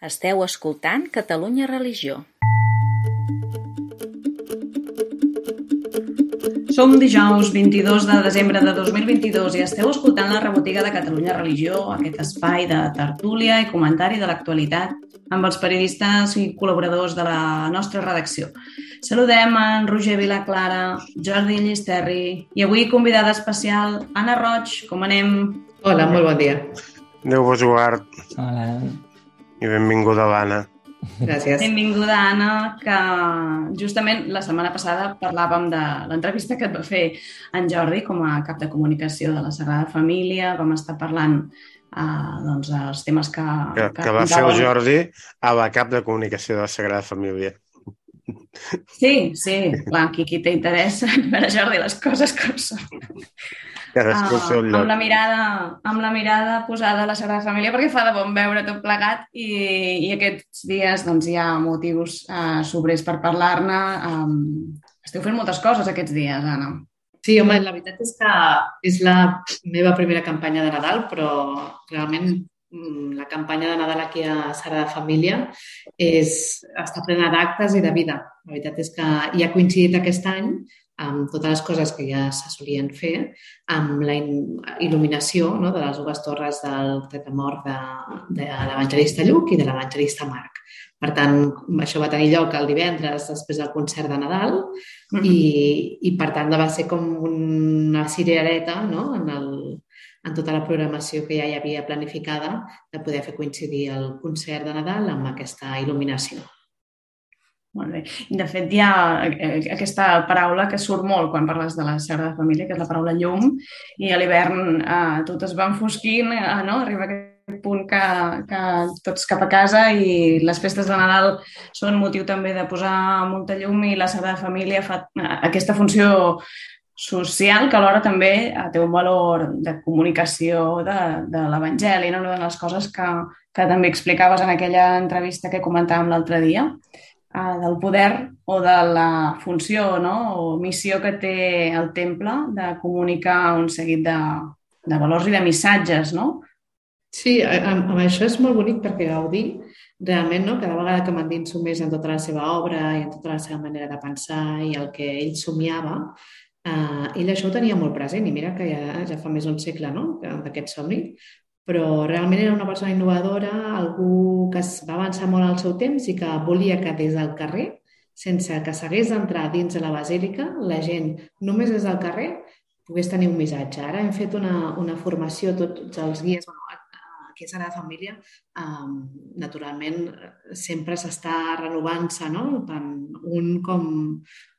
Esteu escoltant Catalunya Religió. Som dijous 22 de desembre de 2022 i esteu escoltant la rebotiga de Catalunya Religió, aquest espai de tertúlia i comentari de l'actualitat amb els periodistes i col·laboradors de la nostra redacció. Saludem en Roger Vilaclara, Jordi Llisterri i avui convidada especial Anna Roig. Com anem? Hola, molt bon dia. Adéu-vos, Guard. Hola. I benvinguda, l'Anna. Gràcies. Benvinguda, Anna, que justament la setmana passada parlàvem de l'entrevista que et va fer en Jordi com a cap de comunicació de la Sagrada Família. Vam estar parlant uh, doncs, els temes que... Que, que va fer el Jordi a la cap de comunicació de la Sagrada Família. Sí, sí, clar, aquí qui té interès en veure Jordi les coses com són. Cadascú al seu Uh, lloc. amb, la mirada, amb la mirada posada a la Sagrada Família perquè fa de bon veure tot plegat i, i aquests dies doncs, hi ha motius uh, sobrers per parlar-ne. Um, esteu fent moltes coses aquests dies, Anna. Sí, home, la veritat és que és la meva primera campanya de Nadal, però realment mm, la campanya de Nadal aquí a Sagrada Família és, està plena d'actes i de vida. La veritat és que hi ha coincidit aquest any amb totes les coses que ja se solien fer, amb la in- il·luminació no, de les dues torres del tetamort de, de l'evangelista Lluc i de l'evangelista Marc. Per tant, això va tenir lloc el divendres després del concert de Nadal i, i per tant va ser com una cirereta no? en, el, en tota la programació que ja hi havia planificada de poder fer coincidir el concert de Nadal amb aquesta il·luminació. Molt bé. De fet, hi ha eh, aquesta paraula que surt molt quan parles de la Sagrada Família, que és la paraula llum, i a l'hivern eh, tot es va enfosquint, eh, no? arriba aquest punt que, que tots cap a casa i les festes de Nadal són motiu també de posar molta llum i la Sagrada Família fa eh, aquesta funció social que alhora també eh, té un valor de comunicació de, de l'Evangeli, no? una de les coses que, que també explicaves en aquella entrevista que comentàvem l'altre dia, eh, del poder o de la funció no? o missió que té el temple de comunicar un seguit de, de valors i de missatges, no? Sí, amb, amb això és molt bonic perquè Gaudí realment no, cada vegada que m'endinso més en tota la seva obra i en tota la seva manera de pensar i el que ell somiava, eh, ell això ho tenia molt present i mira que ja, ja fa més d'un segle no, d'aquest somni, però realment era una persona innovadora, algú que es va avançar molt al seu temps i que volia que des del carrer, sense que s'hagués d'entrar dins de la basílica, la gent només des del carrer pogués tenir un missatge. Ara hem fet una, una formació, tots els guies, bueno, aquí a Sagrada Família, um, naturalment, eh, sempre s'està renovant-se, no? tant un com,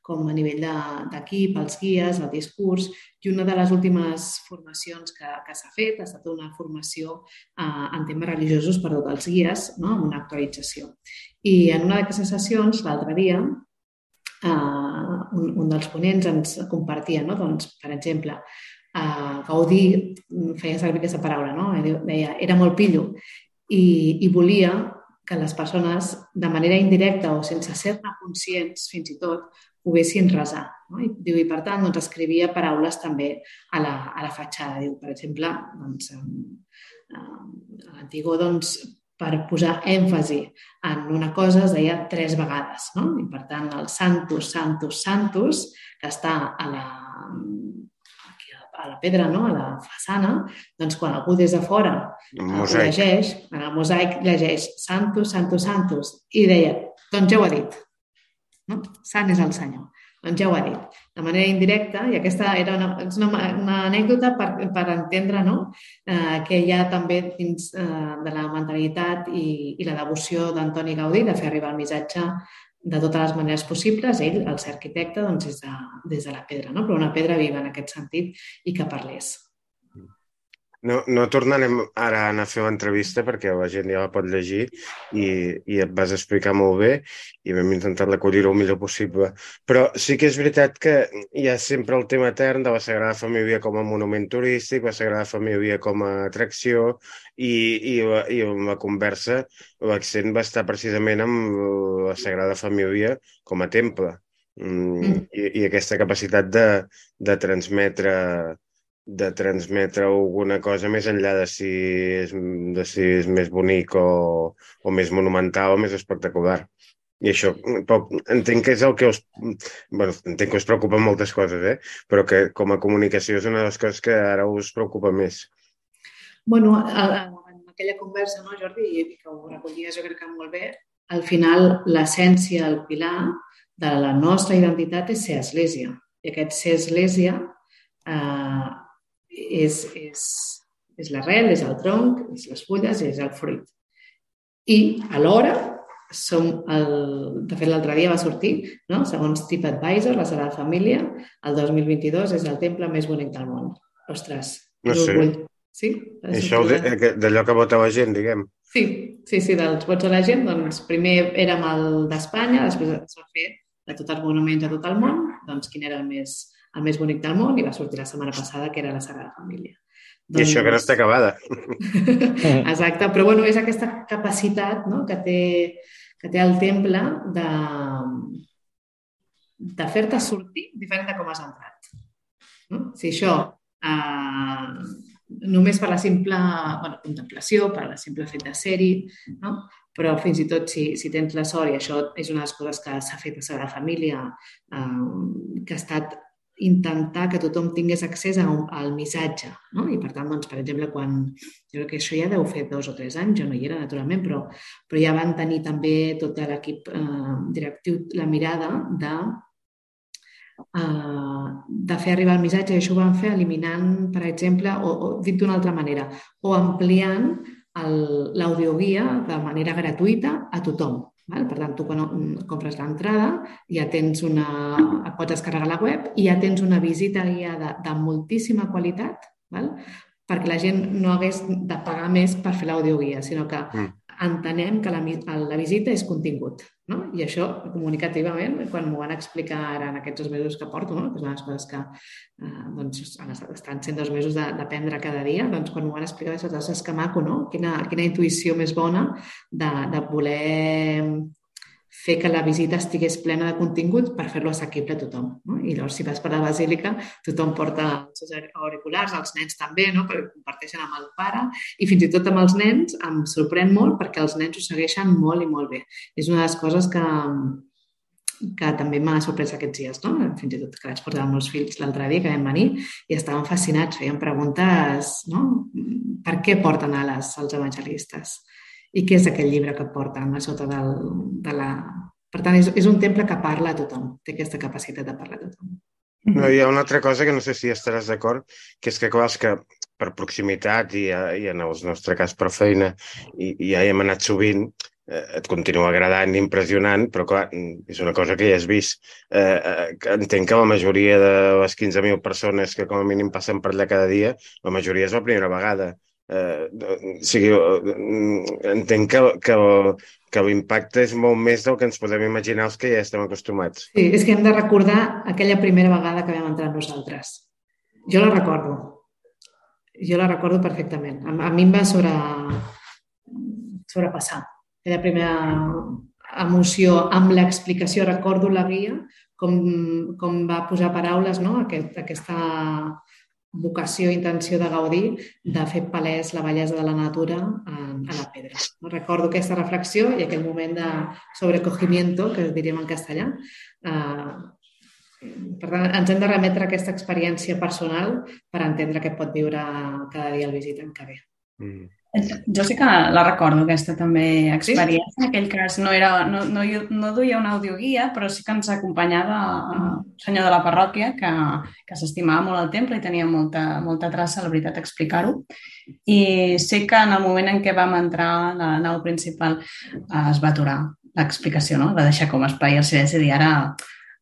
com a nivell de- d'equip, els guies, el discurs, i una de les últimes formacions que, que s'ha fet ha estat una formació uh, en temes religiosos per tots els guies, no? amb una actualització. I en una d'aquestes sessions, l'altre dia, uh, un, un dels ponents ens compartia, no? doncs, per exemple, uh, Gaudí feia servir aquesta paraula, no? deia, era molt pillo i, i volia que les persones, de manera indirecta o sense ser-ne conscients, fins i tot, poguessin resar. No? I, diu, I per tant, doncs, escrivia paraules també a la, a la fatxada. Diu, per exemple, doncs, a l'Antigó, doncs, per posar èmfasi en una cosa es deia tres vegades. No? I per tant, el Santus, Santus, Santus, que està a la, a- la pedra, no? a la façana, doncs quan algú des de fora llegeix, en el mosaic llegeix Santus, Santus, Santus, i deia, doncs ja ho ha dit. No? Sant és el Senyor. Doncs ja ho ha dit. De manera indirecta, i aquesta era una, és una, una anècdota per, per entendre no? eh, que hi ha també dins eh, de la mentalitat i, i la devoció d'Antoni Gaudí de fer arribar el missatge de totes les maneres possibles, ell, el ser arquitecte, doncs des de, des de la pedra, no? però una pedra viva en aquest sentit i que parlés. No, no tornarem ara a anar a fer l'entrevista perquè la gent ja la pot llegir i, i et vas explicar molt bé i vam intentar recollir-ho el millor possible. Però sí que és veritat que hi ha sempre el tema etern de la Sagrada Família com a monument turístic, la Sagrada Família com a atracció i, i, la, i en la conversa l'accent va estar precisament amb la Sagrada Família com a temple. Mm, Mm. i, I aquesta capacitat de, de transmetre de transmetre alguna cosa més enllà de si és, de si és més bonic o, o més monumental o més espectacular. I això, però entenc que és el que us... bueno, entenc que us preocupa moltes coses, eh? però que com a comunicació és una de les coses que ara us preocupa més. Bueno, en aquella conversa, no, Jordi, i que ho recollies jo crec que molt bé, al final l'essència, el pilar de la nostra identitat és ser església. I aquest ser església eh, és, és, és l'arrel, és el tronc, és les fulles, és el fruit. I alhora som el, de fet l'altre dia va sortir, no? segons TripAdvisor, la Sagrada Família, el 2022 és el temple més bonic del món. Ostres, no sé. Orgull. Sí? Això d'allò que vota la gent, diguem. Sí, sí, sí, dels vots de la gent, doncs primer érem el d'Espanya, després es va fer de tots els monuments a tot el món, doncs quin era el més, el més bonic del món i va sortir la setmana passada que era la Sagrada Família. Doncs... I això que no està acabada. Exacte, però bueno, és aquesta capacitat no? que té que té el temple de, de fer-te sortir diferent de com has entrat. No? Si això, eh, només per la simple bueno, contemplació, per la simple fet de ser-hi, no? però fins i tot si, si tens la sort, i això és una de les coses que s'ha fet a Sagrada Família, eh, que ha estat intentar que tothom tingués accés a un, al missatge. No? I, per tant, doncs, per exemple, quan... Jo crec que això ja deu fer dos o tres anys, jo no hi era, naturalment, però, però ja van tenir també tot l'equip eh, directiu la mirada de eh, de fer arribar el missatge i això ho van fer eliminant, per exemple, o, o dit d'una altra manera, o ampliant l'audioguia de manera gratuïta a tothom. Val? Per tant, tu quan compres l'entrada ja tens una... et pots descarregar la web i ja tens una visita guiada de moltíssima qualitat val? perquè la gent no hagués de pagar més per fer l'audioguia, sinó que mm. Entenem que la, la visita és contingut. No? I això, comunicativament, quan m'ho van explicar ara en aquests dos mesos que porto, no? que de les coses que eh, doncs, estan sent dos mesos d'aprendre cada dia, doncs quan m'ho van explicar, és que maco, no? Quina, quina intuïció més bona de, de voler fer que la visita estigués plena de contingut per fer-lo assequible a tothom. No? I llavors, si vas per la basílica, tothom porta els seus auriculars, els nens també, no? perquè comparteixen amb el pare, i fins i tot amb els nens em sorprèn molt perquè els nens ho segueixen molt i molt bé. És una de les coses que, que també m'ha sorprès aquests dies, no? fins i tot que vaig portar els fills l'altre dia que vam venir i estaven fascinats, feien preguntes, no? Per què porten ales els evangelistes? I què és aquell llibre que porten a sota del, de la... Per tant, és, és un temple que parla a tothom, té aquesta capacitat de parlar a tothom. No, hi ha una altra cosa que no sé si estaràs d'acord, que és que, clar, és que per proximitat i, i en el nostre cas per feina, i, i ja hi hem anat sovint, eh, et continua agradant, impressionant, però clar, és una cosa que ja has vist. Eh, eh, entenc que la majoria de les 15.000 persones que com a mínim passen per allà cada dia, la majoria és la primera vegada eh, o sigui, entenc que, que, que l'impacte és molt més del que ens podem imaginar els que ja estem acostumats. Sí, és que hem de recordar aquella primera vegada que vam entrar nosaltres. Jo la recordo. Jo la recordo perfectament. A, a mi em va sobre, sobrepassar. Aquella primera emoció amb l'explicació. Recordo la guia, com, com va posar paraules, no? Aquest, aquesta vocació i intenció de gaudir de fer palès la bellesa de la natura a, a la pedra. Recordo aquesta reflexió i aquell moment de sobrecogimiento, que diríem en castellà. Uh, per tant, ens hem de remetre a aquesta experiència personal per entendre què pot viure cada dia el visitant que ve. Mm. Jo sí que la recordo, aquesta també experiència. Sí? En aquell cas no, era, no, no, no duia una audioguia, però sí que ens acompanyava un senyor de la parròquia que, que s'estimava molt el temple i tenia molta, molta traça, la veritat, explicar-ho. I sé que en el moment en què vam entrar a la nau principal es va aturar l'explicació, no? Va deixar com espai al silenci i dir ara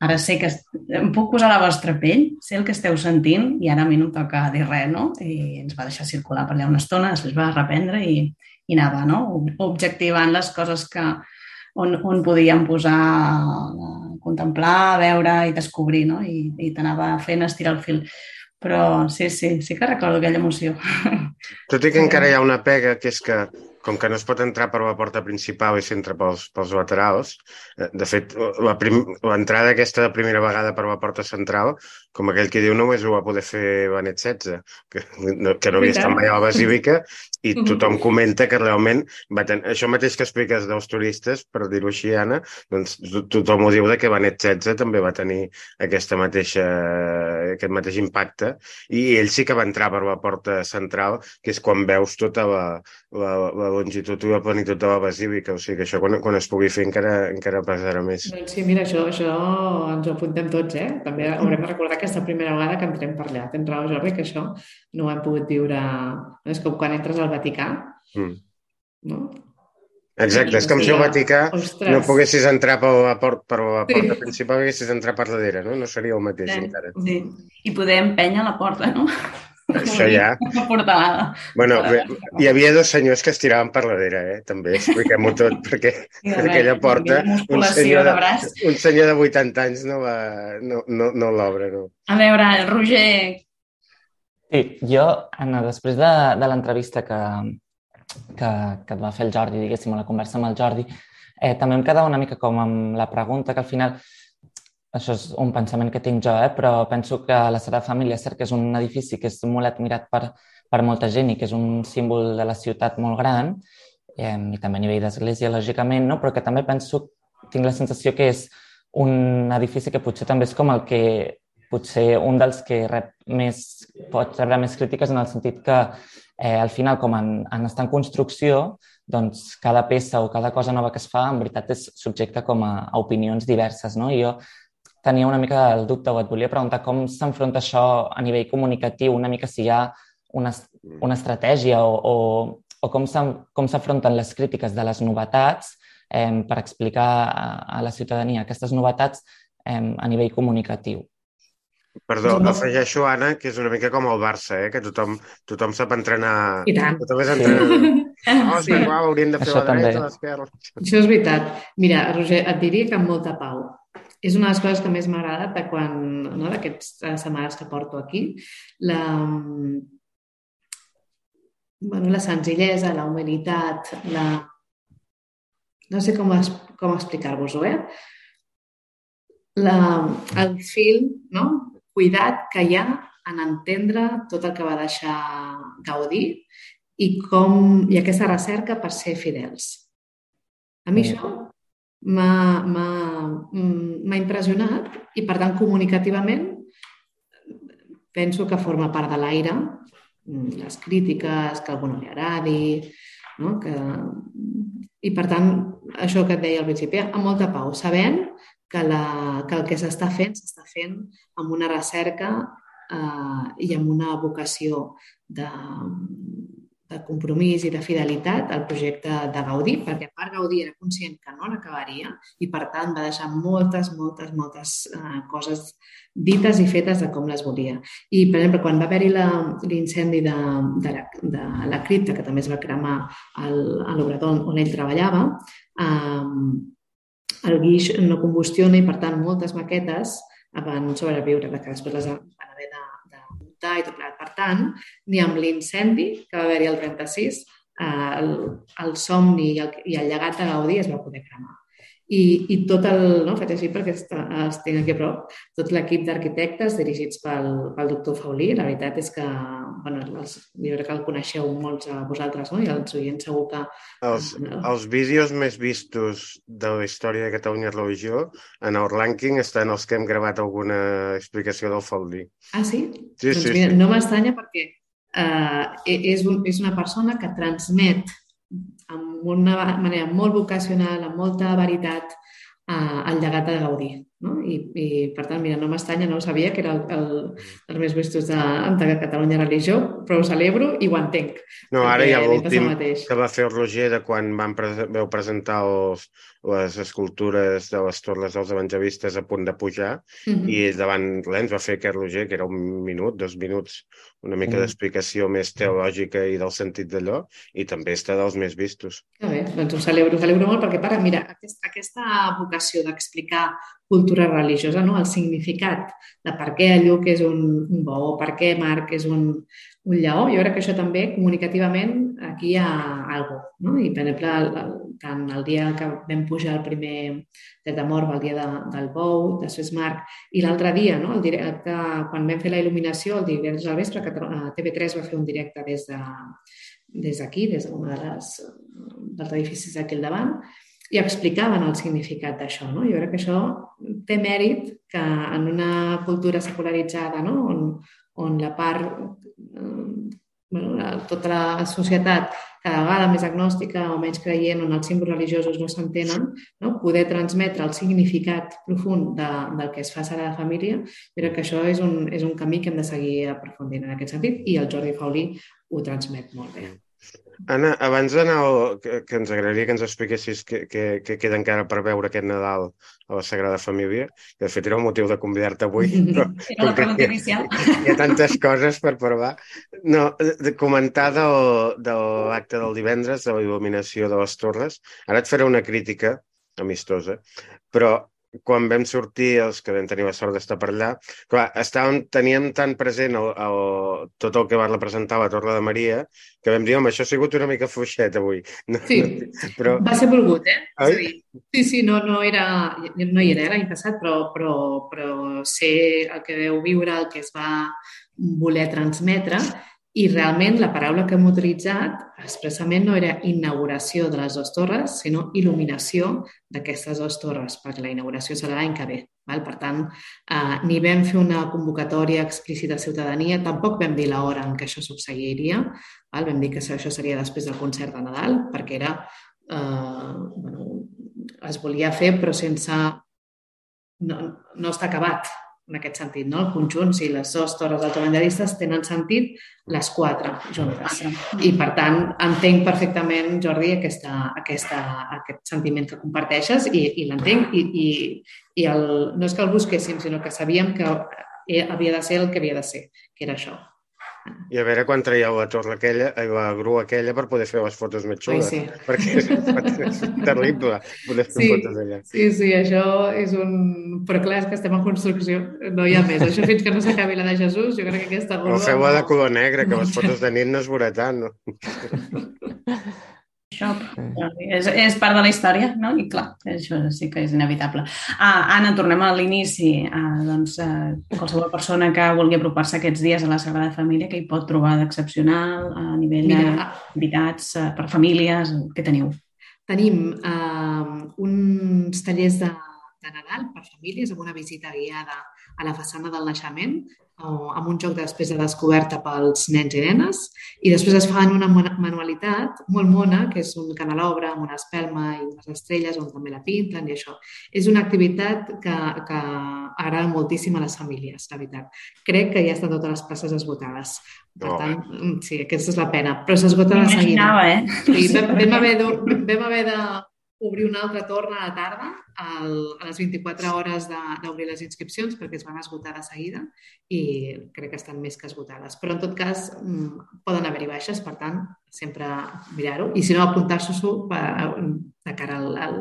Ara sé que em puc posar la vostra pell, sé el que esteu sentint i ara a mi no em toca dir res, no? I ens va deixar circular per allà una estona, després va reprendre i, i anava, no? Objectivant les coses que, on, on podíem posar, contemplar, veure i descobrir, no? I, i t'anava fent estirar el fil. Però sí, sí, sí que recordo aquella emoció. Tot i que encara hi ha una pega, que és que com que no es pot entrar per la porta principal i s'entra pels, pels laterals, eh, de fet, l'entrada aquesta de primera vegada per la porta central, com aquell que diu, només ho va poder fer Benet XVI, que, no, que no havia estat mai a la Basílica, i tothom comenta que realment va tenir... Això mateix que expliques dels turistes, per dir-ho així, Anna, doncs tothom ho diu de que Benet XVI també va tenir aquesta mateixa, aquest mateix impacte, i ell sí que va entrar per la porta central, que és quan veus tota la, la, la longitud i plenitud de la basílica, o sigui que això quan, quan es pugui fer encara, encara passarà més. Doncs sí, mira, això, això ens ho apuntem tots, eh? També haurem de recordar aquesta primera vegada que entrem per allà. Tens raó, Jordi, que això no ho hem pogut viure... És com quan entres al Vaticà, mm. no? Exacte, és com si al Vaticà Ostres. no poguessis entrar per la, port, per la porta sí. principal, haguessis entrar per darrere, no? No seria el mateix, sí. encara. Sí. I poder empènyer la porta, no? Això ja... Una portalada. Bueno, hi havia dos senyors que es tiraven per darrere, eh? també, expliquem-ho tot, perquè sí, aquella porta un senyor, de, un senyor de 80 anys no, va, no, no, no l'obre. No. A veure, Roger, Sí, jo, Anna, després de, de l'entrevista que, que, que et va fer el Jordi, diguéssim, la conversa amb el Jordi, eh, també em quedava una mica com amb la pregunta que al final, això és un pensament que tinc jo, eh, però penso que la Sagrada Família és cert que és un edifici que és molt admirat per, per molta gent i que és un símbol de la ciutat molt gran, eh, i també a nivell d'església, lògicament, no? però que també penso, tinc la sensació que és un edifici que potser també és com el que potser un dels que rep més, pot rebre més crítiques en el sentit que eh, al final, com en, en estar en construcció, doncs cada peça o cada cosa nova que es fa, en veritat és subjecte com a, a opinions diverses, no? I jo tenia una mica el dubte o et volia preguntar com s'enfronta això a nivell comunicatiu, una mica si hi ha una, una estratègia o, o, o com s'afronten les crítiques de les novetats eh, per explicar a, a la ciutadania aquestes novetats eh, a nivell comunicatiu. Perdó, no. afegeixo, Anna, que és una mica com el Barça, eh? que tothom, tothom sap entrenar... I tant. Tothom és entrenador. Sí. Oh, sí. Uau, hauríem de fer Això la dreta, l'esquerra. Això és veritat. Mira, Roger, et diria que amb molta pau. És una de les coses que més m'ha agradat de quan, no, d'aquests eh, setmanes que porto aquí. La, bueno, la senzillesa, la humilitat, la... No sé com, es, com explicar-vos-ho, eh? La, el film, no? cuidat que hi ha en entendre tot el que va deixar Gaudí i, com, i aquesta recerca per ser fidels. A mi mm. això m'ha impressionat i, per tant, comunicativament penso que forma part de l'aire les crítiques, que algú no li agradi, no? que... i per tant, això que et deia al principi, amb molta pau, sabent que, la, que el que s'està fent s'està fent amb una recerca eh, i amb una vocació de, de compromís i de fidelitat al projecte de Gaudí, perquè a part Gaudí era conscient que no l'acabaria i per tant va deixar moltes, moltes, moltes eh, coses dites i fetes de com les volia. I, per exemple, quan va haver-hi l'incendi de, de, la, de la cripta, que també es va cremar al, a l'obrador on ell treballava, eh, el guix no combustiona i, per tant, moltes maquetes van sobreviure, que després les van haver de muntar i tot plegat. Per tant, ni amb l'incendi que va haver-hi el 36, eh, el, el somni i el, i el llegat de Gaudí es va poder cremar i, i tot el, no, faig així perquè està, els tinc aquí a prop, tot l'equip d'arquitectes dirigits pel, pel doctor Faulí, la veritat és que, bueno, els, jo crec que el coneixeu molts a vosaltres, no? i els oients segur que... Els, no? els vídeos més vistos de la història de Catalunya Religió, en el rànquing estan els que hem gravat alguna explicació del Faulí. Ah, sí? Sí, doncs sí, mira, sí. No m'estranya perquè uh, és, un, és una persona que transmet amb una manera molt vocacional, amb molta veritat, eh, el llegat de Gaudí. No? I, I, per tant, mira, no m'estanya, no sabia que era el, el, el més vistos de, de Catalunya Religió, però ho celebro i ho entenc. No, ara hi ha l'últim que va fer el Roger de quan van pre veu presentar els, les escultures de les torres dels evangelistes a punt de pujar uh -huh. i davant l'ens va fer aquest Roger, que era un minut, dos minuts, una mica uh -huh. d'explicació més teològica i del sentit d'allò, i també està dels més vistos. Que bé, doncs ho celebro, ho celebro molt perquè, para, mira, aquest, aquesta vocació d'explicar cultura religiosa, no? el significat de per què Lluc és un, un bo, per què Marc és un, un lleó. Jo crec que això també, comunicativament, aquí hi ha alguna No? I, per exemple, el, el, tant el dia que vam pujar el primer des de Morba, el dia de, del Bou, després Marc, i l'altre dia, no? el directe, quan vam fer la il·luminació, el divendres al vespre, que TV3 va fer un directe des de des d'aquí, des de les, dels edificis d'aquí al davant, i explicaven el significat d'això. No? Jo crec que això té mèrit que en una cultura secularitzada, no? on, on la part bueno, tota la societat cada vegada més agnòstica o menys creient, on els símbols religiosos no s'entenen, no? poder transmetre el significat profund de, del que es fa a la família, crec que això és un, és un camí que hem de seguir aprofundint en aquest sentit i el Jordi Faulí ho transmet molt bé. Anna, abans d'anar, que, que ens agradaria que ens expliquessis què, què, què queda encara per veure aquest Nadal a la Sagrada Família, que de fet era el motiu de convidar-te avui, però era la pregunta inicial. Hi, hi ha tantes coses per provar. No, de comentar del, de l'acte del divendres, de la il·luminació de les torres, ara et faré una crítica amistosa, però quan vam sortir, els que vam tenir la sort d'estar per allà, clar, estàvem, teníem tan present el, el, tot el que va representar la Torre de Maria que vam dir, home, això ha sigut una mica fluixet avui. No, sí, no, però... va ser volgut, eh? Oi? dir, sí, sí, no, no, era, no hi era l'any passat, però, però, però sé el que veu viure, el que es va voler transmetre i realment la paraula que hem utilitzat expressament no era inauguració de les dues torres, sinó il·luminació d'aquestes dues torres, perquè la inauguració serà l'any que ve. Val? Per tant, eh, ni vam fer una convocatòria explícita a ciutadania, tampoc vam dir l'hora en què això succeiria. Val? Vam dir que això seria després del concert de Nadal, perquè era, eh, bueno, es volia fer però sense... No, no està acabat, en aquest sentit, no? el conjunt, si les dues torres autoevangelistes tenen sentit, les quatre juntes. I, per tant, entenc perfectament, Jordi, aquesta, aquesta, aquest sentiment que comparteixes i, i l'entenc i, i, i el, no és que el busquéssim, sinó que sabíem que havia de ser el que havia de ser, que era això. I a veure quan traieu la torre aquella, eh, la grua aquella per poder fer les fotos més xules. sí. Perquè és, és terrible poder fer sí, fotos allà. Sí, sí, això és un... Però clar, és que estem en construcció, no hi ha més. Això fins que no s'acabi la de Jesús, jo crec que aquesta grua... O feu-la de color negre, que les fotos de nit no es veurà tant, no? Això és, és part de la història, no? I clar, això sí que és inevitable. Uh, Anna, tornem a l'inici. Uh, doncs, uh, qualsevol persona que vulgui apropar-se aquests dies a la Sagrada Família, que hi pot trobar d'excepcional a nivell d'activitats uh, per famílies? Què teniu? Tenim uh, uns tallers de, de Nadal per famílies amb una visita guiada a la façana del naixement, amb un joc de després de descoberta pels nens i nenes i després es fan una manualitat molt mona, que és un canelobre amb una espelma i unes estrelles on també la pinten i això. És una activitat que, que agrada moltíssim a les famílies, la veritat. Crec que ja estan totes les places esgotades. Per tant, mm, sí, aquesta és la pena. Però s'esgota de seguida. Eh? Sí, vam, vam, haver de, vam haver de obrir una altra torna a la tarda al, a les 24 hores d'obrir les inscripcions perquè es van esgotar de seguida i crec que estan més que esgotades. Però en tot cas mm, poden haver-hi baixes, per tant, sempre mirar-ho i si no, apuntar-s'ho de cara al, al,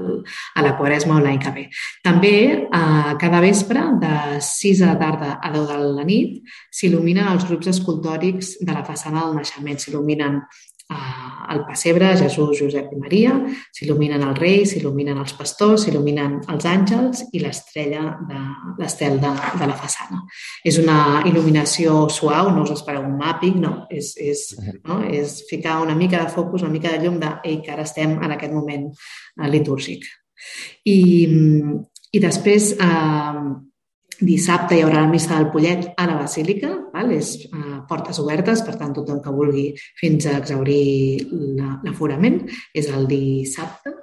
a la quaresma o l'any que ve. També eh, cada vespre de 6 de la tarda a 10 de la nit s'il·luminen els grups escultòrics de la façana del naixement, s'il·luminen al pessebre, Jesús, Josep i Maria, s'il·luminen els reis, s'il·luminen els pastors, s'il·luminen els àngels i l'estrella de l'estel de, de la façana. És una il·luminació suau, no us espereu un màpic, no, és, és, no? és ficar una mica de focus, una mica de llum de ei, que ara estem en aquest moment eh, litúrgic. I, i després, eh, Dissabte hi haurà la missa del Pollet a la Basílica, val? és uh, portes obertes, per tant, tothom que vulgui fins a exaurir l'aforament és el dissabte.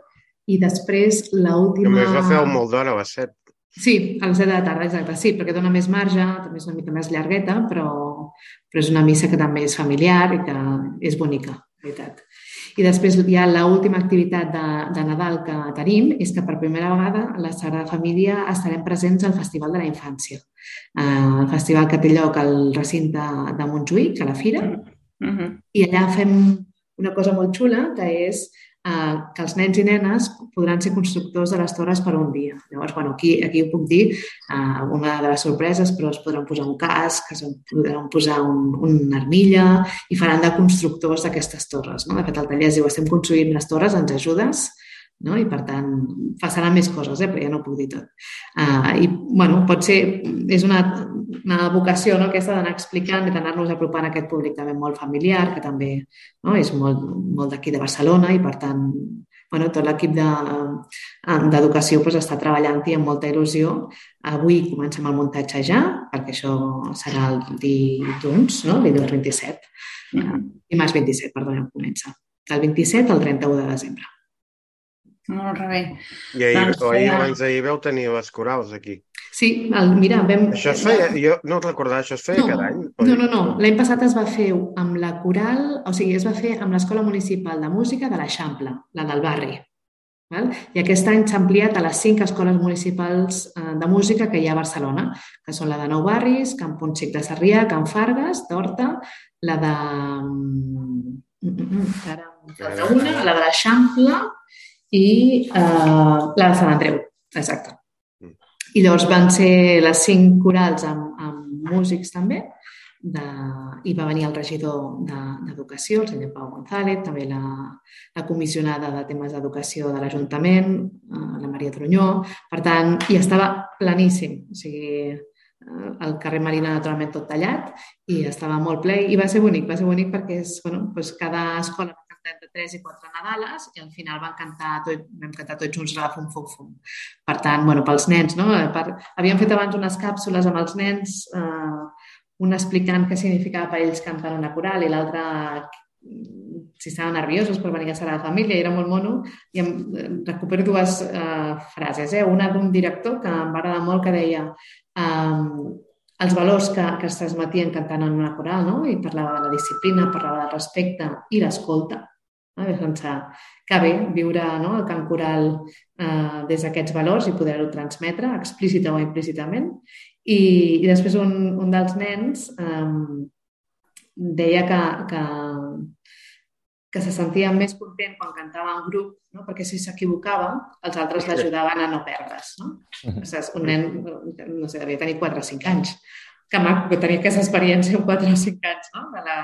I després l'última... Només la feu molt d'hora, a les 7. Sí, a les 7 de la tarda, exacte. Sí, perquè dona més marge, també és una mica més llargueta, però, però és una missa que també és familiar i que és bonica, veritat. I després hi ha l'última activitat de, de Nadal que tenim, és que per primera vegada la Sagrada Família estarem presents al Festival de la Infància. Uh, el festival que té lloc al recinte de Montjuïc, a la Fira, uh -huh. i allà fem una cosa molt xula, que és eh, que els nens i nenes podran ser constructors de les torres per un dia. Llavors, bueno, aquí, aquí ho puc dir, eh, una de les sorpreses, però es podran posar un casc, es podran posar un, una armilla i faran de constructors d'aquestes torres. No? De fet, el taller es diu estem construint les torres, ens ajudes? No? i per tant passaran més coses, eh? però ja no ho puc dir tot. Uh, I bueno, pot ser, és una, una vocació no? aquesta d'anar explicant i d'anar-nos apropant a aquest públic també molt familiar, que també no? és molt, molt d'aquí de Barcelona i per tant bueno, tot l'equip d'educació de, doncs, està treballant-hi amb molta il·lusió. Avui comencem el muntatge ja, perquè això serà el dilluns, no? el dilluns 27. Mm. Dimarts 27, perdó, comença. El 27 al 31 de desembre. Molt bé. I ahir, doncs, o ahir, abans d'ahir veu tenir les corals aquí. Sí, el, mira, vam... Això es feia, jo no recordava, això es feia no, cada any? No, no, no. L'any passat es va fer amb la coral, o sigui, es va fer amb l'Escola Municipal de Música de l'Eixample, la del barri. Val? I aquest any s'ha ampliat a les cinc escoles municipals eh, de música que hi ha a Barcelona, que són la de Nou Barris, Camp Ponxic de Sarrià, Camp Fargues, d'Horta, la de... Mm, mm, mm, ara, la de l'Eixample, i eh, la de Sant Andreu, exacte. Mm. I llavors van ser les cinc corals amb, amb músics també, de, i va venir el regidor d'Educació, de, el senyor Pau González, també la, la comissionada de temes d'educació de l'Ajuntament, eh, la Maria Trunyó. Per tant, i estava planíssim. O sigui, eh, el carrer Marina naturalment tot tallat i estava molt ple i va ser bonic, va ser bonic perquè és, bueno, doncs cada escola entre 3 i 4 Nadales i al final van cantar tot, vam cantar tots junts la Fum Fum Fum. Per tant, bueno, pels nens, no? Per, havíem fet abans unes càpsules amb els nens, eh, una explicant què significava per ells cantar una coral i l'altra si estaven nerviosos per venir a la Família, era molt mono, i em recupero dues eh, frases. Eh? Una d'un director que em va agradar molt, que deia eh, els valors que, que es transmetien cantant en una coral, no? i parlava de la disciplina, parlava del respecte i l'escolta, no? Vam pensar que bé viure no, el cant coral eh, des d'aquests valors i poder-ho transmetre explícita o implícitament. I, i després un, un dels nens eh, deia que, que, que se sentia més content quan cantava en grup, no? perquè si s'equivocava, els altres l'ajudaven a no perdre's. No? Saps? Un nen, no sé, devia tenir 4 o 5 anys. Que maco que tenia aquesta experiència amb 4 o 5 anys, no? de la,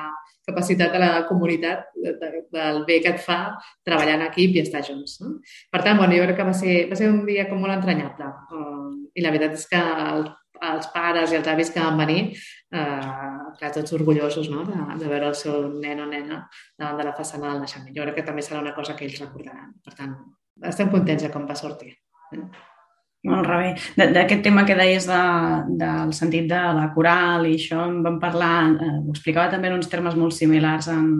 capacitat de la comunitat, de, de, del bé que et fa treballar en equip i estar junts. No? Per tant, bueno, jo crec que va ser, va ser un dia com molt entranyable. Uh, I la veritat és que el, els pares i els avis que van venir, eh, clar, tots orgullosos no? de, de veure el seu nen o nena davant de la façana del naixement. Jo crec que també serà una cosa que ells recordaran. Per tant, estem contents de com va sortir. Eh? Molt rebé. D'aquest tema que deies de, del sentit de la coral i això en vam parlar, eh, ho explicava també en uns termes molt similars en,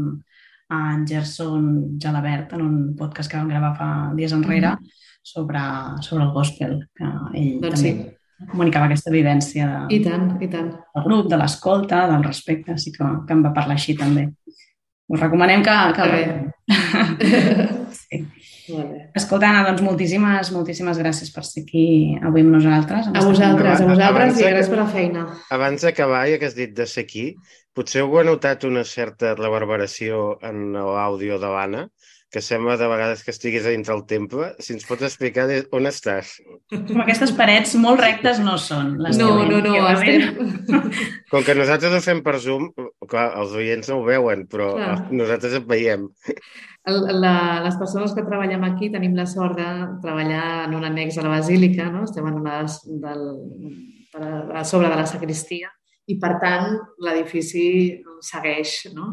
en Gerson Jalabert, en un podcast que vam gravar fa dies enrere, mm -hmm. sobre, sobre el gospel, que ell doncs també sí. comunicava aquesta vivència de, I tant, i tant. del grup, de l'escolta, del respecte, així que, que em va parlar així també. Us recomanem que... que... Escolta, Anna, doncs moltíssimes, moltíssimes gràcies per ser aquí avui amb nosaltres. A vosaltres, a vosaltres i gràcies per la feina. Abans d'acabar, ja que has dit de ser aquí, potser heu notat una certa reverberació en l'àudio de l'Anna, que sembla de vegades que estiguis dintre el temple. Si ens pots explicar on estàs. Com aquestes parets molt rectes no són. Les no, no, no, no estem... Com que nosaltres ho fem per Zoom, clar, els oients no ho veuen, però clar. nosaltres et veiem la, les persones que treballem aquí tenim la sort de treballar en un annex a la basílica, no? estem en una del, a sobre de la sacristia i, per tant, l'edifici segueix no?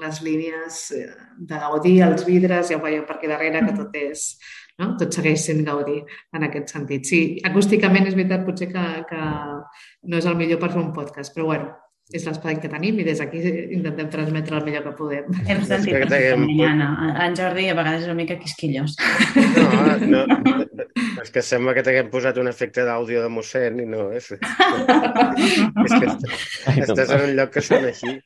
Les línies de Gaudí, els vidres, ja ho veieu per aquí darrere, que tot és, no? tot segueix sent Gaudí en aquest sentit. Sí, acústicament és veritat potser que, que no és el millor per fer un podcast, però bueno, és l'espai que tenim i des d'aquí intentem transmetre el millor que podem. Hem sentit que tenim... En Jordi a vegades és una mica quisquillós. No, no, és que sembla que t'haguem posat un efecte d'àudio de mossèn i no, és, és que estàs en un lloc que sona així.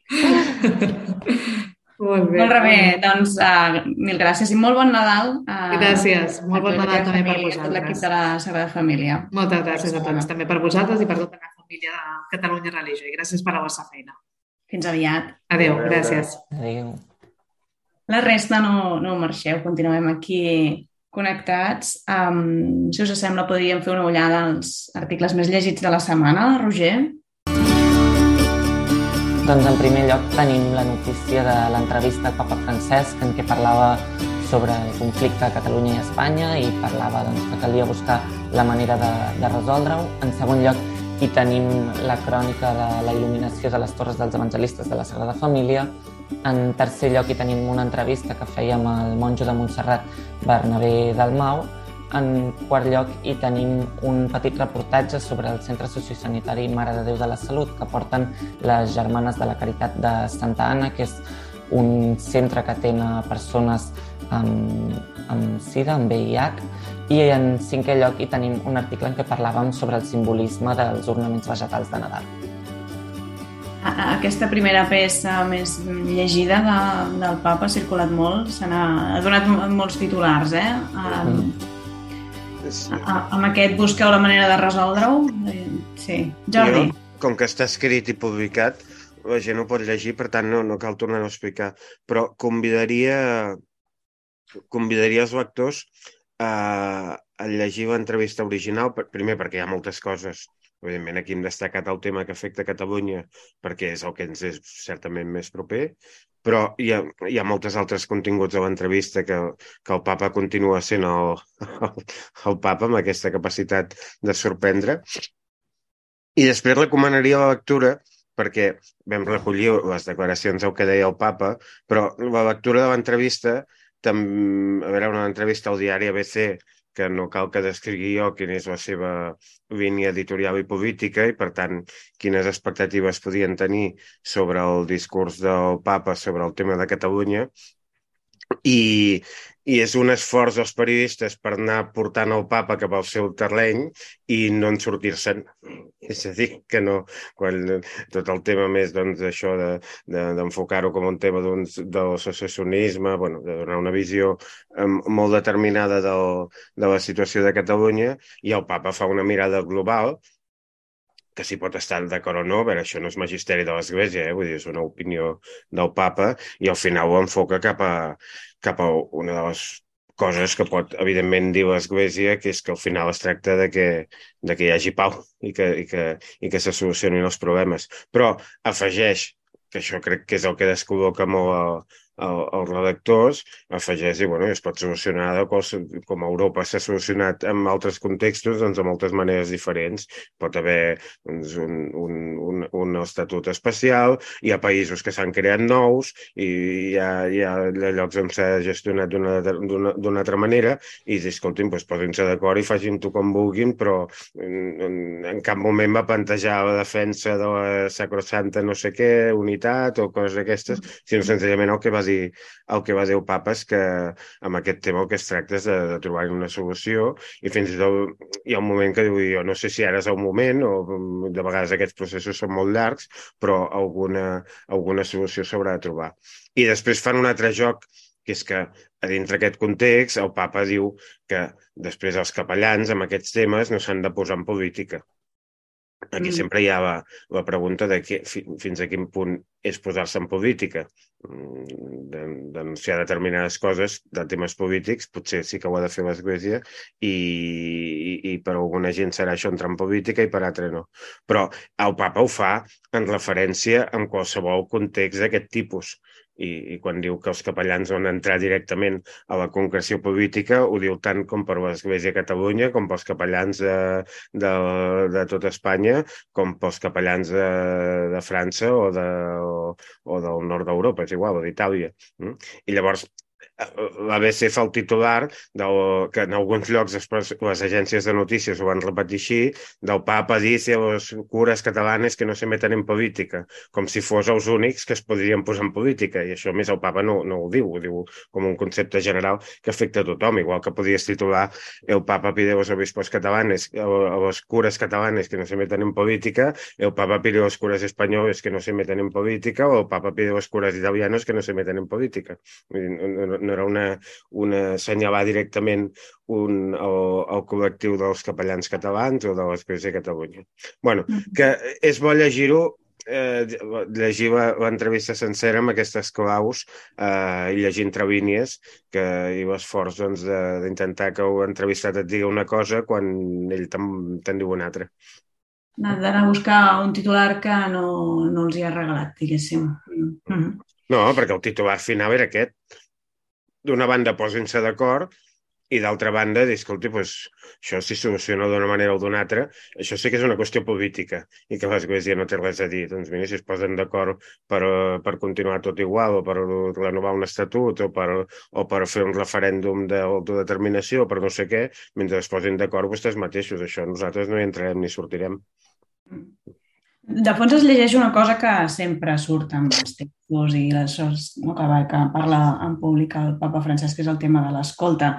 Molt bé. Molt bé, doncs uh, mil gràcies i molt bon Nadal. Uh, gràcies, molt bon Nadal també per vosaltres. L'equip de la Sagrada Família. Moltes gràcies a tots, també per vosaltres i per tota la família de Catalunya Religió i gràcies per la vostra feina. Fins aviat. Adéu, gràcies. Adéu. La resta no, no marxeu, continuem aquí connectats. Um, si us sembla, podríem fer una ullada als articles més llegits de la setmana, Roger? Doncs en primer lloc tenim la notícia de l'entrevista al papa Francesc en què parlava sobre el conflicte a Catalunya i Espanya i parlava doncs, que calia buscar la manera de, de resoldre-ho. En segon lloc, hi tenim la crònica de la il·luminació de les torres dels evangelistes de la Sagrada Família. En tercer lloc, hi tenim una entrevista que fèiem al monjo de Montserrat, Bernabé Dalmau. En quart lloc, hi tenim un petit reportatge sobre el Centre Sociosanitari Mare de Déu de la Salut que porten les Germanes de la Caritat de Santa Anna, que és un centre que atén persones amb, amb SIDA, amb VIH, i en cinquè lloc hi tenim un article en què parlàvem sobre el simbolisme dels ornaments vegetals de Nadal. Aquesta primera peça més llegida de, del papa ha circulat molt, se n'ha ha donat molts titulars, eh? Um, sí. amb aquest busqueu la manera de resoldre-ho? Eh, sí. Jordi? Jo, com que està escrit i publicat, la gent ho pot llegir, per tant no, no cal tornar a explicar. Però convidaria convidaria els lectors a, a llegir l'entrevista original, per, primer perquè hi ha moltes coses Evidentment, aquí hem destacat el tema que afecta Catalunya perquè és el que ens és certament més proper, però hi ha, hi ha moltes altres continguts de l'entrevista que, que el papa continua sent el, el, el papa amb aquesta capacitat de sorprendre. I després recomanaria la lectura perquè vam recollir les declaracions del que deia el papa, però la lectura de l'entrevista també, a veure, una entrevista al diari ABC que no cal que descrigui jo quina és la seva línia editorial i política i, per tant, quines expectatives podien tenir sobre el discurs del papa sobre el tema de Catalunya. I, i és un esforç dels periodistes per anar portant el papa cap al seu terreny i no en sortir-se'n. És a dir, que no, quan tot el tema més doncs, això d'enfocar-ho de, de, com un tema doncs, del secessionisme, bueno, de donar una visió um, molt determinada del, de la situació de Catalunya, i el papa fa una mirada global que s'hi pot estar d'acord o no, a veure, això no és magisteri de l'Església, eh? vull dir, és una opinió del papa, i al final ho enfoca cap a, cap a una de les coses que pot, evidentment, dir l'Església, que és que al final es tracta de que, de que hi hagi pau i que, i que, i que se solucionin els problemes. Però afegeix, que això crec que és el que descol·loca molt els redactors afegeix i bueno, es pot solucionar de quals, com a Europa s'ha solucionat en altres contextos doncs, de moltes maneres diferents. Pot haver doncs, un, un, un, un estatut especial, hi ha països que s'han creat nous i hi ha, hi ha llocs on s'ha gestionat d'una altra manera i escoltin, doncs, posin-se d'acord i facin-ho com vulguin, però en, en cap moment va plantejar la defensa de la sacrosanta no sé què, unitat o coses d'aquestes, sinó senzillament el que va dir, el que va dir el papa és que amb aquest tema el que es tracta és de, de trobar una solució i fins i tot hi ha un moment que diu jo no sé si ara és el moment o de vegades aquests processos són molt llargs però alguna, alguna solució s'haurà de trobar. I després fan un altre joc que és que a dintre aquest context el papa diu que després els capellans amb aquests temes no s'han de posar en política. Aquí mm. sempre hi ha la, la pregunta de que, fins a quin punt és posar-se en política, mm, denunciar determinades coses de temes polítics, potser sí que ho ha de fer l'Església i, i, i per alguna gent serà això entrar en política i per altra no. Però el papa ho fa en referència en qualsevol context d'aquest tipus i, i quan diu que els capellans van entrar directament a la concreció política, ho diu tant com per l'Església de Catalunya, com pels capellans de, de, de tot Espanya, com pels capellans de, de França o, de, o, o del nord d'Europa, és igual, o d'Itàlia. Mm? I llavors, l'ABC fa el titular del, que en alguns llocs després les agències de notícies ho van repetir així, del papa dice les cures catalanes que no se meten en política, com si fos els únics que es podrien posar en política, i això més el papa no, no ho diu, ho diu com un concepte general que afecta a tothom, igual que podies titular el papa pide a los obispos catalanes, a les cures catalanes que no se meten en política, el papa pide a cures espanyoles que no se meten en política, o el papa pide a los cures italianos que no se meten en política. No, no era una, una assenyalar directament un, el, el col·lectiu dels capellans catalans o de l'Església de Catalunya. bueno, que és bo llegir-ho eh, llegir l'entrevista sencera amb aquestes claus eh, i llegir entre línies que hi l'esforç doncs, d'intentar que l'entrevistat et digui una cosa quan ell te'n diu una altra. D'anar a buscar un titular que no, no els hi ha regalat, diguéssim. Mm -hmm. No, perquè el titular final era aquest. D'una banda, posin-se d'acord i d'altra banda, dir, escolti, pues, això s'hi soluciona d'una manera o d'una altra, això sí que és una qüestió política i que l'Església no té res a dir. Doncs mira, si es posen d'acord per, per continuar tot igual o per renovar un estatut o per, o per fer un referèndum d'autodeterminació o per no sé què, mentre es posin d'acord vostès mateixos. Això nosaltres no hi entrarem ni sortirem. De fons es llegeix una cosa que sempre surt amb els textos i les, no, que, que parla en públic el papa Francesc, que és el tema de l'escolta.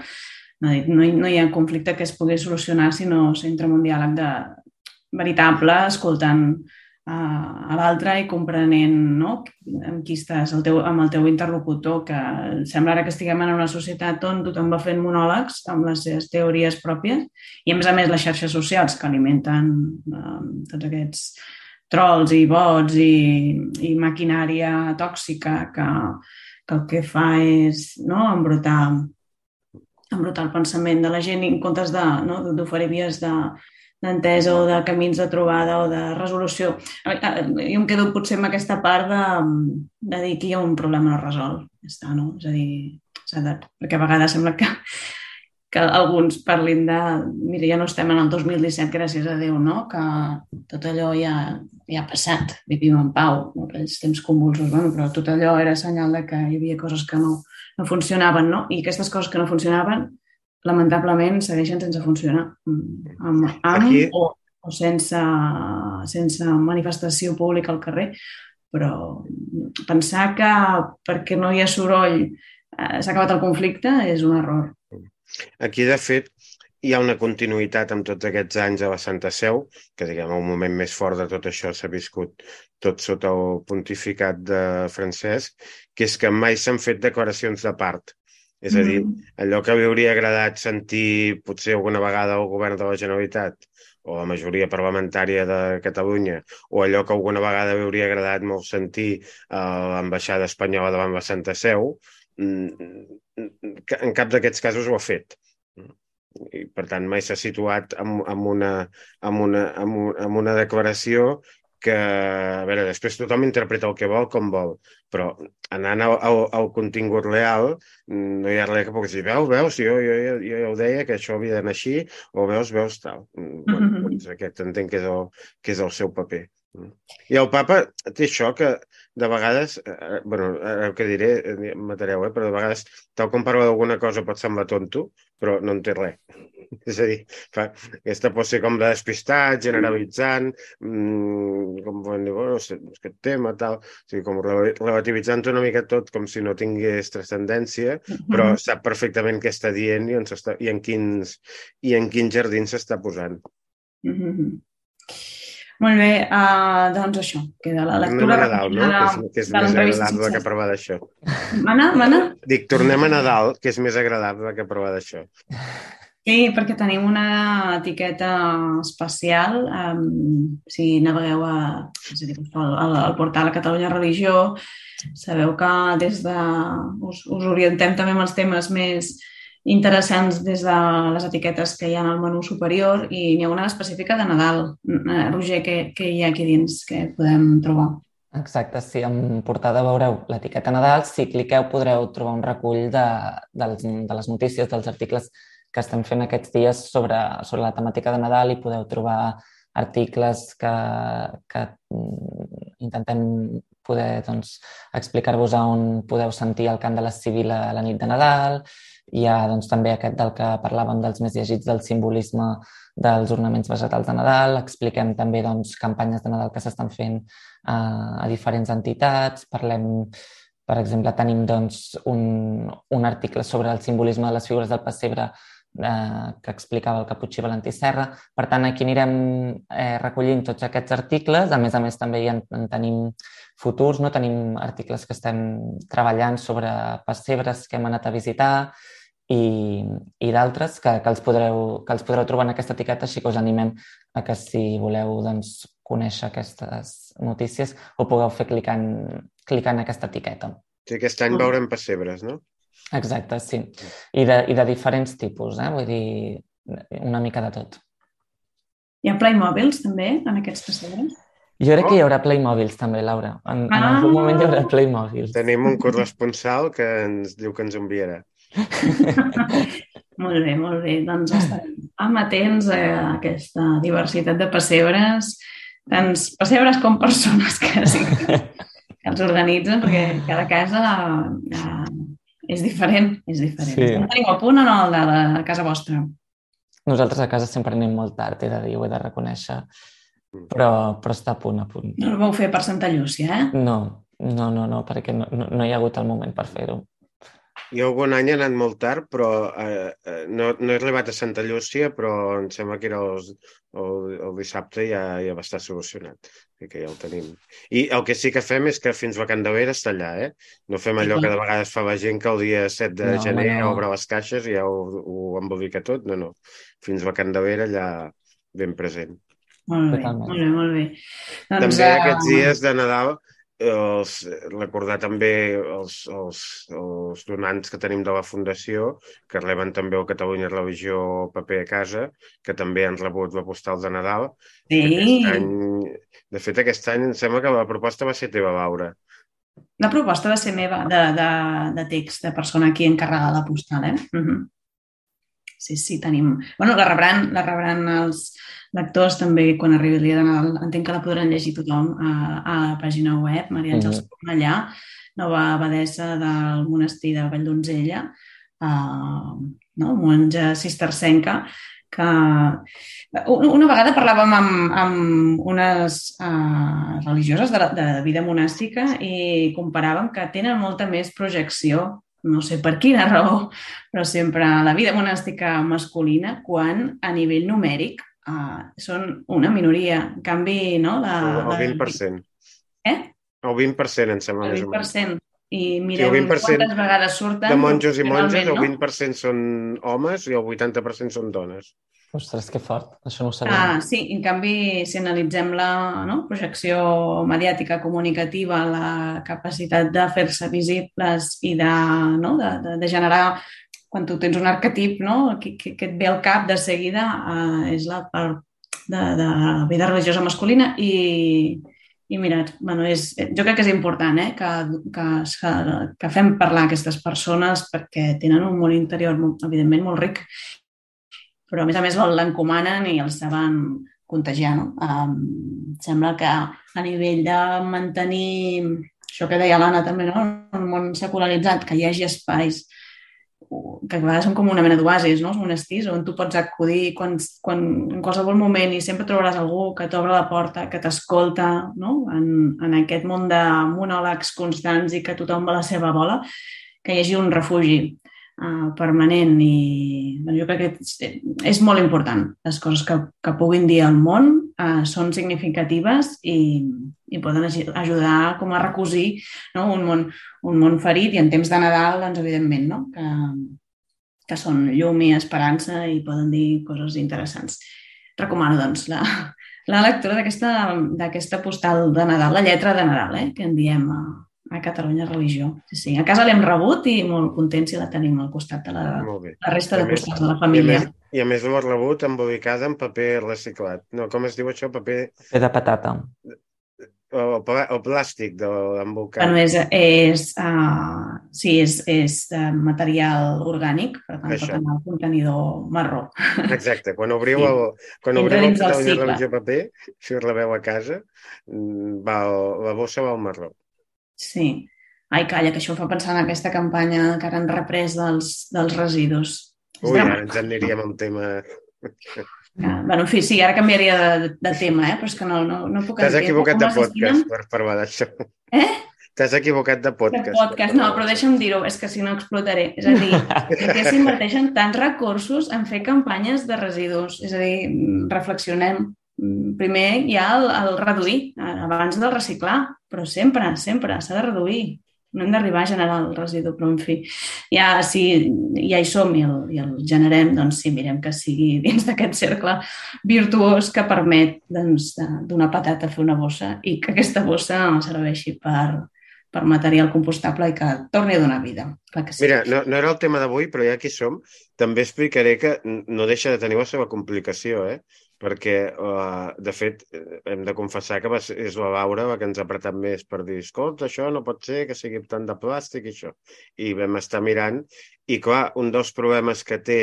No, no, hi, no hi ha conflicte que es pugui solucionar si no s'entra en un diàleg de, veritable, escoltant uh, a l'altre i comprenent no? amb qui estàs, el teu, amb el teu interlocutor, que sembla ara que estiguem en una societat on tothom va fent monòlegs amb les seves teories pròpies i, a més a més, les xarxes socials que alimenten uh, tots aquests trolls i bots i, i maquinària tòxica que, que el que fa és no, embrutar embrutar el pensament de la gent en comptes d'oferir no, vies de, d'entesa o de camins de trobada o de resolució. Jo em quedo potser amb aquesta part de, de dir que hi ha un problema no resolt. Ja està, no? És a dir, de, perquè a vegades sembla que, que alguns parlin de... Mira, ja no estem en el 2017, gràcies a Déu, no? Que tot allò ja, ja ha passat, vivim en pau, no? aquells temps convulsos, bueno, però tot allò era senyal de que hi havia coses que no, no funcionaven, no? I aquestes coses que no funcionaven, lamentablement, segueixen sense funcionar. Mm, amb, amb Aquí... o, o sense, sense manifestació pública al carrer. Però pensar que perquè no hi ha soroll eh, s'ha acabat el conflicte és un error. Aquí, de fet, hi ha una continuïtat amb tots aquests anys a la Santa Seu, que diguem, el moment més fort de tot això s'ha viscut tot sota el pontificat de Francesc, que és que mai s'han fet declaracions de part. És a dir, mm. allò que li hauria agradat sentir potser alguna vegada al govern de la Generalitat o la majoria parlamentària de Catalunya, o allò que alguna vegada li hauria agradat molt sentir a l'ambaixada espanyola davant la Santa Seu, en cap d'aquests casos ho ha fet i per tant mai s'ha situat amb, amb, una, amb, una, amb, un, amb una declaració que, a veure, després tothom interpreta el que vol com vol, però anant al, al, al contingut real no hi ha res que pugui dir, veus, veus, jo, jo, jo, jo ja ho deia que això havia d'anar així, o veus, veus, tal. Mm, bueno, mm -hmm. doncs aquest entenc que és el, que és el seu paper. Mm. I el papa té això que de vegades, eh, bueno, el que diré, eh, matareu, eh, però de vegades, tal com parla d'alguna cosa pot semblar tonto, però no en té res. És a dir, fa, aquesta pot ser com de despistat, generalitzant, mmm, com podem dir, bueno, aquest tema, tal, o sigui, com relativitzant una mica tot com si no tingués transcendència, però sap perfectament què està dient i, on està, i, en, quins, i en quins jardins s'està posant. Mm -hmm. Molt bé, uh, doncs això, queda la lectura... Tornem a Nadal, no? Que és, que és més agradable que provar d'això. Mana, mana? Dic, tornem a Nadal, que és més agradable que provar d'això. Sí, perquè tenim una etiqueta especial. Um, si navegueu a, és a dir, al, al portal Catalunya Religió, sabeu que des de... Us, us orientem també amb els temes més interessants des de les etiquetes que hi ha al menú superior i n'hi ha una específica de Nadal. Eh, Roger, què, què hi ha aquí dins que podem trobar? Exacte, si en portada veureu l'etiqueta Nadal, si cliqueu podreu trobar un recull de, de, de les notícies, dels articles que estem fent aquests dies sobre, sobre la temàtica de Nadal i podeu trobar articles que, que mm, intentem poder doncs, explicar-vos on podeu sentir el cant de la civil a la nit de Nadal, hi ha doncs, també aquest del que parlàvem dels més llegits del simbolisme dels ornaments vegetals de Nadal. Expliquem també doncs, campanyes de Nadal que s'estan fent eh, a diferents entitats. Parlem, per exemple, tenim doncs, un, un article sobre el simbolisme de les figures del pessebre eh, que explicava el Caputxí Valentí Serra. Per tant, aquí anirem eh, recollint tots aquests articles. A més a més, també en, en tenim futurs, no? tenim articles que estem treballant sobre pessebres que hem anat a visitar, i, i d'altres que, que, els podreu, que els podreu trobar en aquesta etiqueta, així que us animem a que si voleu doncs, conèixer aquestes notícies, ho pugueu fer clicant, clicant aquesta etiqueta. Sí, aquest any veurem pessebres, no? Exacte, sí. I de, i de diferents tipus, eh? vull dir, una mica de tot. Hi ha Playmobils, també, en aquests pessebres? Jo crec Oh. que hi haurà Playmobils també, Laura. En, en Ah. algun moment hi haurà Playmobils. Tenim un corresponsal que ens diu que ens enviarà. Molt bé, molt bé. Doncs estarem amatents a aquesta diversitat de pessebres, tants pessebres com persones que, sí, que els organitzen, perquè cada casa eh, és diferent, és diferent. Sí. No teniu a punt o no el de la casa vostra? Nosaltres a casa sempre anem molt tard, he de dir, ho he de reconèixer. Però, però està a punt, a punt. No el vau fer per Santa Llúcia, eh? No, no, no, no perquè no, no, no hi ha hagut el moment per fer-ho. Jo algun any he anat molt tard, però eh, eh, no, no he arribat a Santa Llúcia, però em sembla que era el, el, el dissabte i ja, ja va estar solucionat. I que ja ho tenim. I el que sí que fem és que fins a Can de Vera està allà, eh? No fem allò que de vegades fa la gent que el dia 7 de No, gener no. obre les caixes i ja ho, ho embolica tot. No, no. Fins a Can de Vera allà ben present. Molt bé, Totalment. molt bé, molt bé. Doncs, També eh, aquests dies de Nadal els, recordar també els, els, els donants que tenim de la Fundació, que reben també el Catalunya Religió paper a casa, que també han rebut la postal de Nadal. Sí, Aquest any, de fet, aquest any em sembla que la proposta va ser teva, Laura. la proposta va ser meva, de, de, de text, de persona aquí encarregada de la postal, eh? Uh -huh. Sí, sí, tenim... bueno, la rebran, la rebran els lectors també quan arribi el dia de Nadal. Entenc que la podran llegir tothom a, a la pàgina web, Maria Àngels Mhm. Cornellà, nova abadessa del monestir de Valldonzella, uh, no? monja cistercenca, que una una vegada parlàvem amb, amb unes uh, religioses de, la, de vida monàstica i comparàvem que tenen molta més projecció, no sé per quina raó, però sempre la vida monàstica masculina, quan a nivell numèric uh, són una minoria. En canvi, no? La, El, la, el 20%. Eh? El 20% em sembla El més o menys. 20%. I mireu Sí, el 20% quantes vegades surten. De monjos i monges, el no? 20% són homes i el 80% són dones. Ostres, que fort. Això no ho sabia. Ah, sí, en canvi, si analitzem la no, projecció mediàtica comunicativa, la capacitat de fer-se visibles i de, no, de, de, de generar, quan tu tens un arquetip no, que, que, que et ve al cap de seguida, eh, és la part de, de vida religiosa masculina i, i mira, bueno, és, jo crec que és important eh, que, que, que fem parlar aquestes persones perquè tenen un món interior, evidentment, molt ric però a més a més l'encomanen i el saben contagiar. No? Um, sembla que a nivell de mantenir això que deia l'Anna també, no? un món secularitzat, que hi hagi espais que a vegades són com una mena d'oasis, no? els monestirs, on tu pots acudir quan, quan, en qualsevol moment i sempre trobaràs algú que t'obre la porta, que t'escolta no? en, en aquest món de monòlegs constants i que tothom va a la seva bola, que hi hagi un refugi uh, permanent i bueno, jo crec que és, és molt important. Les coses que, que puguin dir al món uh, són significatives i, i poden ajudar com a recosir no? un, món, un món ferit i en temps de Nadal, doncs, evidentment, no? que, que són llum i esperança i poden dir coses interessants. Recomano, doncs, la, la lectura d'aquesta postal de Nadal, la lletra de Nadal, eh? que en diem a, a Catalunya Religió. Sí, sí. A casa l'hem rebut i molt contents si la tenim al costat de la, la resta de postals de la I a família. més, i a més l'ho rebut embolicada en paper reciclat. No, com es diu això? Paper... Fer de patata. O, pla- o plàstic de l'embolcat. Bueno, és, és, uh, sí, és, és uh, material orgànic, per tant, Això. pot anar al contenidor marró. Exacte, quan obriu Sí. el, quan Entra obriu el Catalunya cicle. Religió Paper, si us rebeu a casa, mm, va, el- la bossa va al marró. Sí. Ai, calla, que això em fa pensar en aquesta campanya que ara han reprès dels, dels residus. Ui, ara ens aniríem al tema... Ah, bueno, en fi, sí, ara canviaria de, de tema, eh? però és que no, no, no puc T'has equivocat de podcast per parlar d'això. Eh? T'has equivocat de De podcast. podcast. No, però deixa'm dir-ho, és que si no explotaré. És a dir, per què s'inverteixen tants recursos en fer campanyes de residus? És a dir, reflexionem. Mm, Primer hi ha el, el reduir, abans del reciclar, però sempre, sempre s'ha de reduir. no hem d'arribar a generar el residu, però en fi, ja, si ja hi som i el, i el generem, doncs sí, mirem que sigui dins d'aquest cercle virtuós que permet doncs, d'una patata fer una bossa i que aquesta bossa serveixi per, per material compostable i que torni a donar vida. Clar que sí. Mira, no, no era el tema d'avui, però ja que som, també explicaré que no deixa de tenir la seva complicació, eh? Perquè, uh, de fet, eh, hem de confessar que va ser, és la Laura la que ens ha apretat més per dir, escolta, això no pot ser que sigui tant de plàstic i això. I vam estar mirant, i clar, un dels problemes que té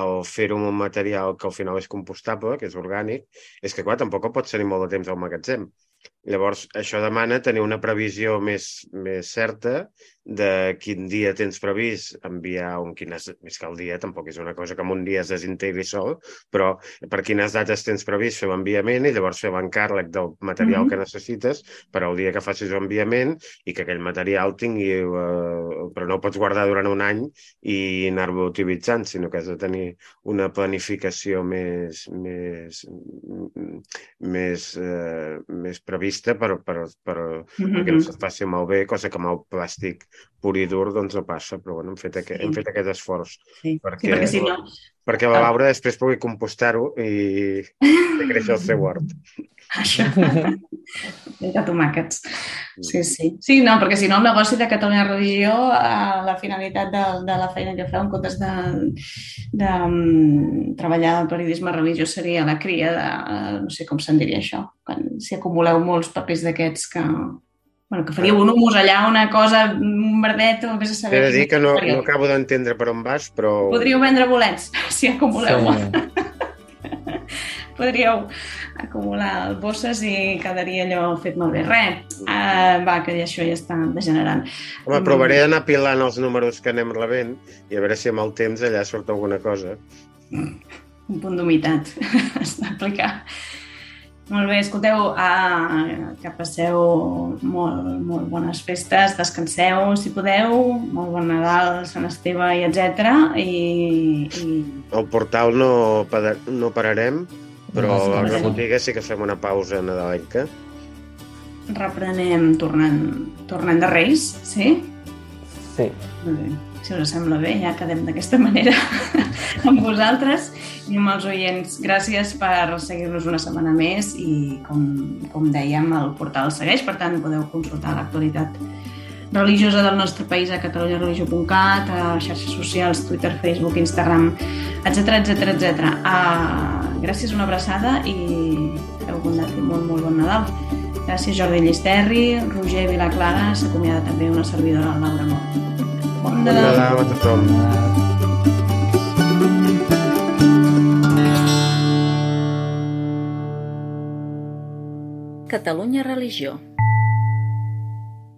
el fer-ho amb un material que al final és compostable, que és orgànic, és que, clar, tampoc pot tenir molt de temps al magatzem. Llavors, això demana tenir una previsió més, més certa de quin dia tens previst enviar un quines... Més que el dia tampoc és una cosa que en un dia es desintegri sol, però per quines dates tens previst fer l'enviament i llavors fer l'encàrrec del material mm -hmm. que necessites per al dia que facis l'enviament i que aquell material tingui... Eh, però no el pots guardar durant un any i anar-lo utilitzant, sinó que has de tenir una planificació més, més, més, eh, més prevista per, per, per, mm -hmm. perquè no se't faci malbé, cosa que amb el plàstic pur i dur doncs no passa, però bueno, hem fet, aquest, sí. hem fet aquest esforç. Sí, perquè, sí, perquè si no... Perquè la Laura després pugui compostar-ho i fer créixer el seu hort. Això. de tomàquets. Sí, sí. Sí, no, perquè si no el negoci de Catalunya Religió, eh, la finalitat de, de la feina que feu en comptes de, de um, treballar el periodisme religiós seria la cria de, uh, no sé com se'n diria això, quan si acumuleu molts papers d'aquests que, bueno, que faríeu un humus allà, una cosa, un verdet, o vés a saber... He de dir que no, no acabo d'entendre per on vas, però... Podríeu vendre bolets, si acumuleu. Sí. Podríeu acumular bosses i quedaria allò fet molt bé. Res, uh, va, que això ja està degenerant. Home, provaré d'anar pilant els números que anem rebent i a veure si amb el temps allà surt alguna cosa. Un punt d'humitat està aplicat. Molt bé, escolteu, uh, que passeu molt, molt bones festes, descanseu si podeu, molt bon Nadal, Sant Esteve i etc. I, i... El portal no, no pararem, però no, a la botiga sí que fem una pausa nadalenca. Reprenem tornant, tornant de Reis, sí? Sí. Molt bé si us sembla bé, ja quedem d'aquesta manera amb vosaltres i amb els oients. Gràcies per seguir-nos una setmana més i, com, com dèiem, el portal segueix, per tant, podeu consultar l'actualitat religiosa del nostre país a catalunyareligio.cat, a xarxes socials, Twitter, Facebook, Instagram, etc etc etc. Uh, gràcies, una abraçada i heu i molt, molt bon Nadal. Gràcies Jordi Llisterri, Roger Vilaclara, s'acomiada també una servidora, Laura Mort. Bon Nadal. Bon Nadal a tothom. Catalunya Religió